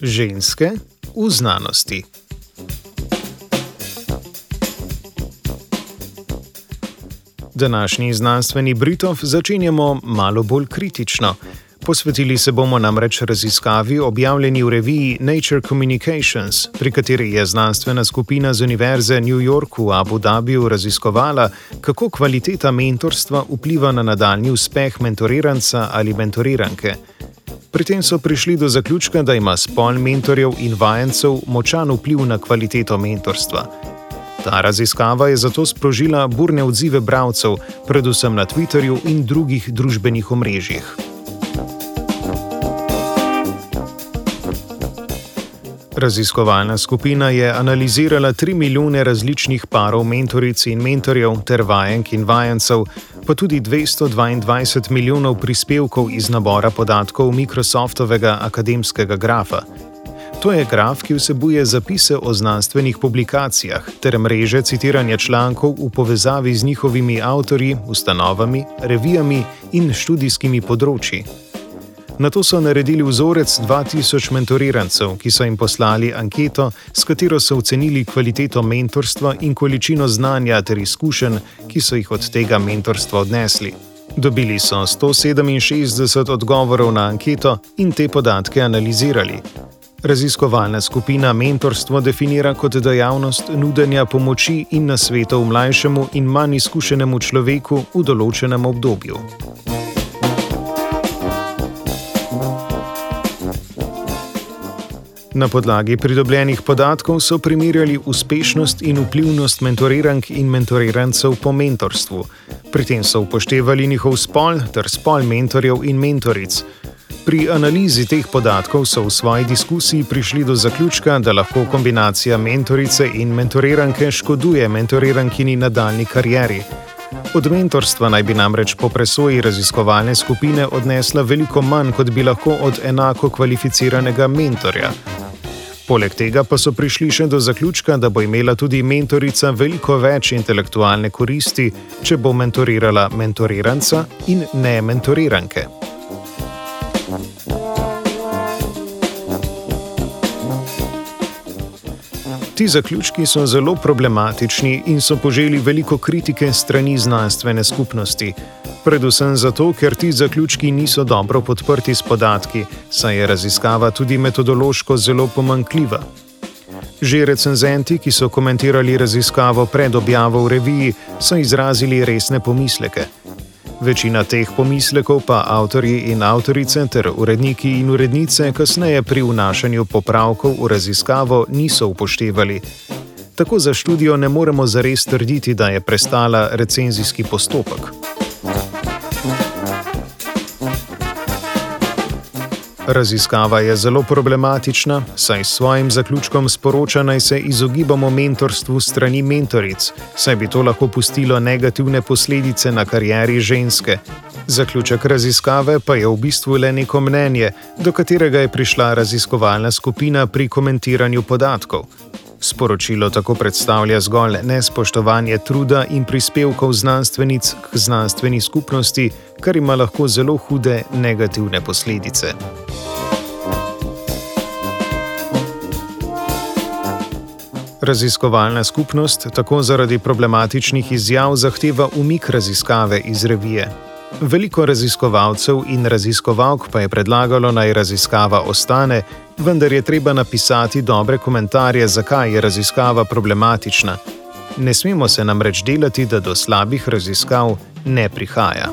Ženske v znanosti. Današnji znanstveni Britov začenjamo malo bolj kritično. Posvetili se bomo namreč raziskavi objavljeni v reviji Nature Communications, pri kateri je znanstvena skupina z Univerze New York v Abu Dhabiju raziskovala, kako kvaliteta mentorstva vpliva na nadaljni uspeh mentoriranca ali mentoriranke. Pri tem so prišli do zaključka, da ima spol mentorjev in vajencev močan vpliv na kvaliteto mentorstva. Ta raziskava je zato sprožila burne odzive bralcev, predvsem na Twitterju in drugih družbenih omrežjih. Raziskovalna skupina je analizirala 3 milijone različnih parov mentoric in mentorjev ter vajenk in vajencev, pa tudi 222 milijonov prispevkov iz nabora podatkov Microsoftovega akademskega grafa. To je graf, ki vsebuje zapise o znanstvenih publikacijah ter mreže citiranja člankov v povezavi z njihovimi avtorji, ustanovami, revijami in študijskimi področji. Na to so naredili vzorec 2000 mentorirancev, ki so jim poslali anketo, s katero so ocenili kvaliteto mentorstva in količino znanja ter izkušenj, ki so jih od tega mentorstva odnesli. Dobili so 167 odgovorov na anketo in te podatke analizirali. Raziskovalna skupina mentorstvo definira kot dejavnost nudenja pomoči in nasvetov mlajšemu in manj izkušenemu človeku v določenem obdobju. Na podlagi pridobljenih podatkov so primerjali uspešnost in vplivnost mentorirank in mentorirancev po mentorstvu. Pri tem so upoštevali njihov spol ter spol mentorjev in mentoric. Pri analizi teh podatkov so v svoji diskusiji prišli do zaključka, da lahko kombinacija mentorice in mentoriranke škoduje mentorirankini nadaljni karieri. Od mentorstva naj bi namreč po presoji raziskovalne skupine odnesla veliko manj, kot bi lahko od enako kvalificiranega mentorja. Poleg tega pa so prišli še do zaključka, da bo imela tudi mentorica veliko več intelektualne koristi, če bo mentorirala mentoriranca in ne mentoriranke. Ti zaključki so zelo problematični in so poželi veliko kritike strani znanstvene skupnosti. Predvsem zato, ker ti zaključki niso dobro podprti s podatki, saj je raziskava tudi metodološko zelo pomankljiva. Že recenzenti, ki so komentirali raziskavo pred objavo v reviji, so izrazili resne pomisleke. Večina teh pomislekov pa avtorji in avtorice ter uredniki in urednice kasneje pri vnašanju popravkov v raziskavo niso upoštevali. Tako za študijo ne moremo zares trditi, da je prestala recenzijski postopek. Raziskava je zelo problematična, saj s svojim zaključkom sporoča, naj se izogibamo mentorstvu strani mentoric, saj bi to lahko pustilo negativne posledice na karieri ženske. Zaključek raziskave pa je v bistvu le neko mnenje, do katerega je prišla raziskovalna skupina pri komentiranju podatkov. Sporočilo tako predstavlja zgolj nespoštovanje truda in prispevkov znanstvenic k znanstveni skupnosti, kar ima lahko zelo hude negativne posledice. Raziskovalna skupnost tako zaradi problematičnih izjav zahteva umik raziskave iz revije. Veliko raziskovalcev in raziskovalk pa je predlagalo, naj raziskava ostane, vendar je treba napisati dobre komentarje, zakaj je raziskava problematična. Ne smemo se namreč delati, da do slabih raziskav ne prihaja.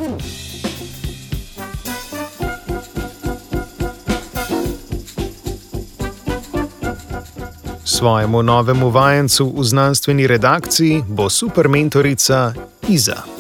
Svojemu novemu vajencu v znanstveni redakciji bo supermentorica Iza.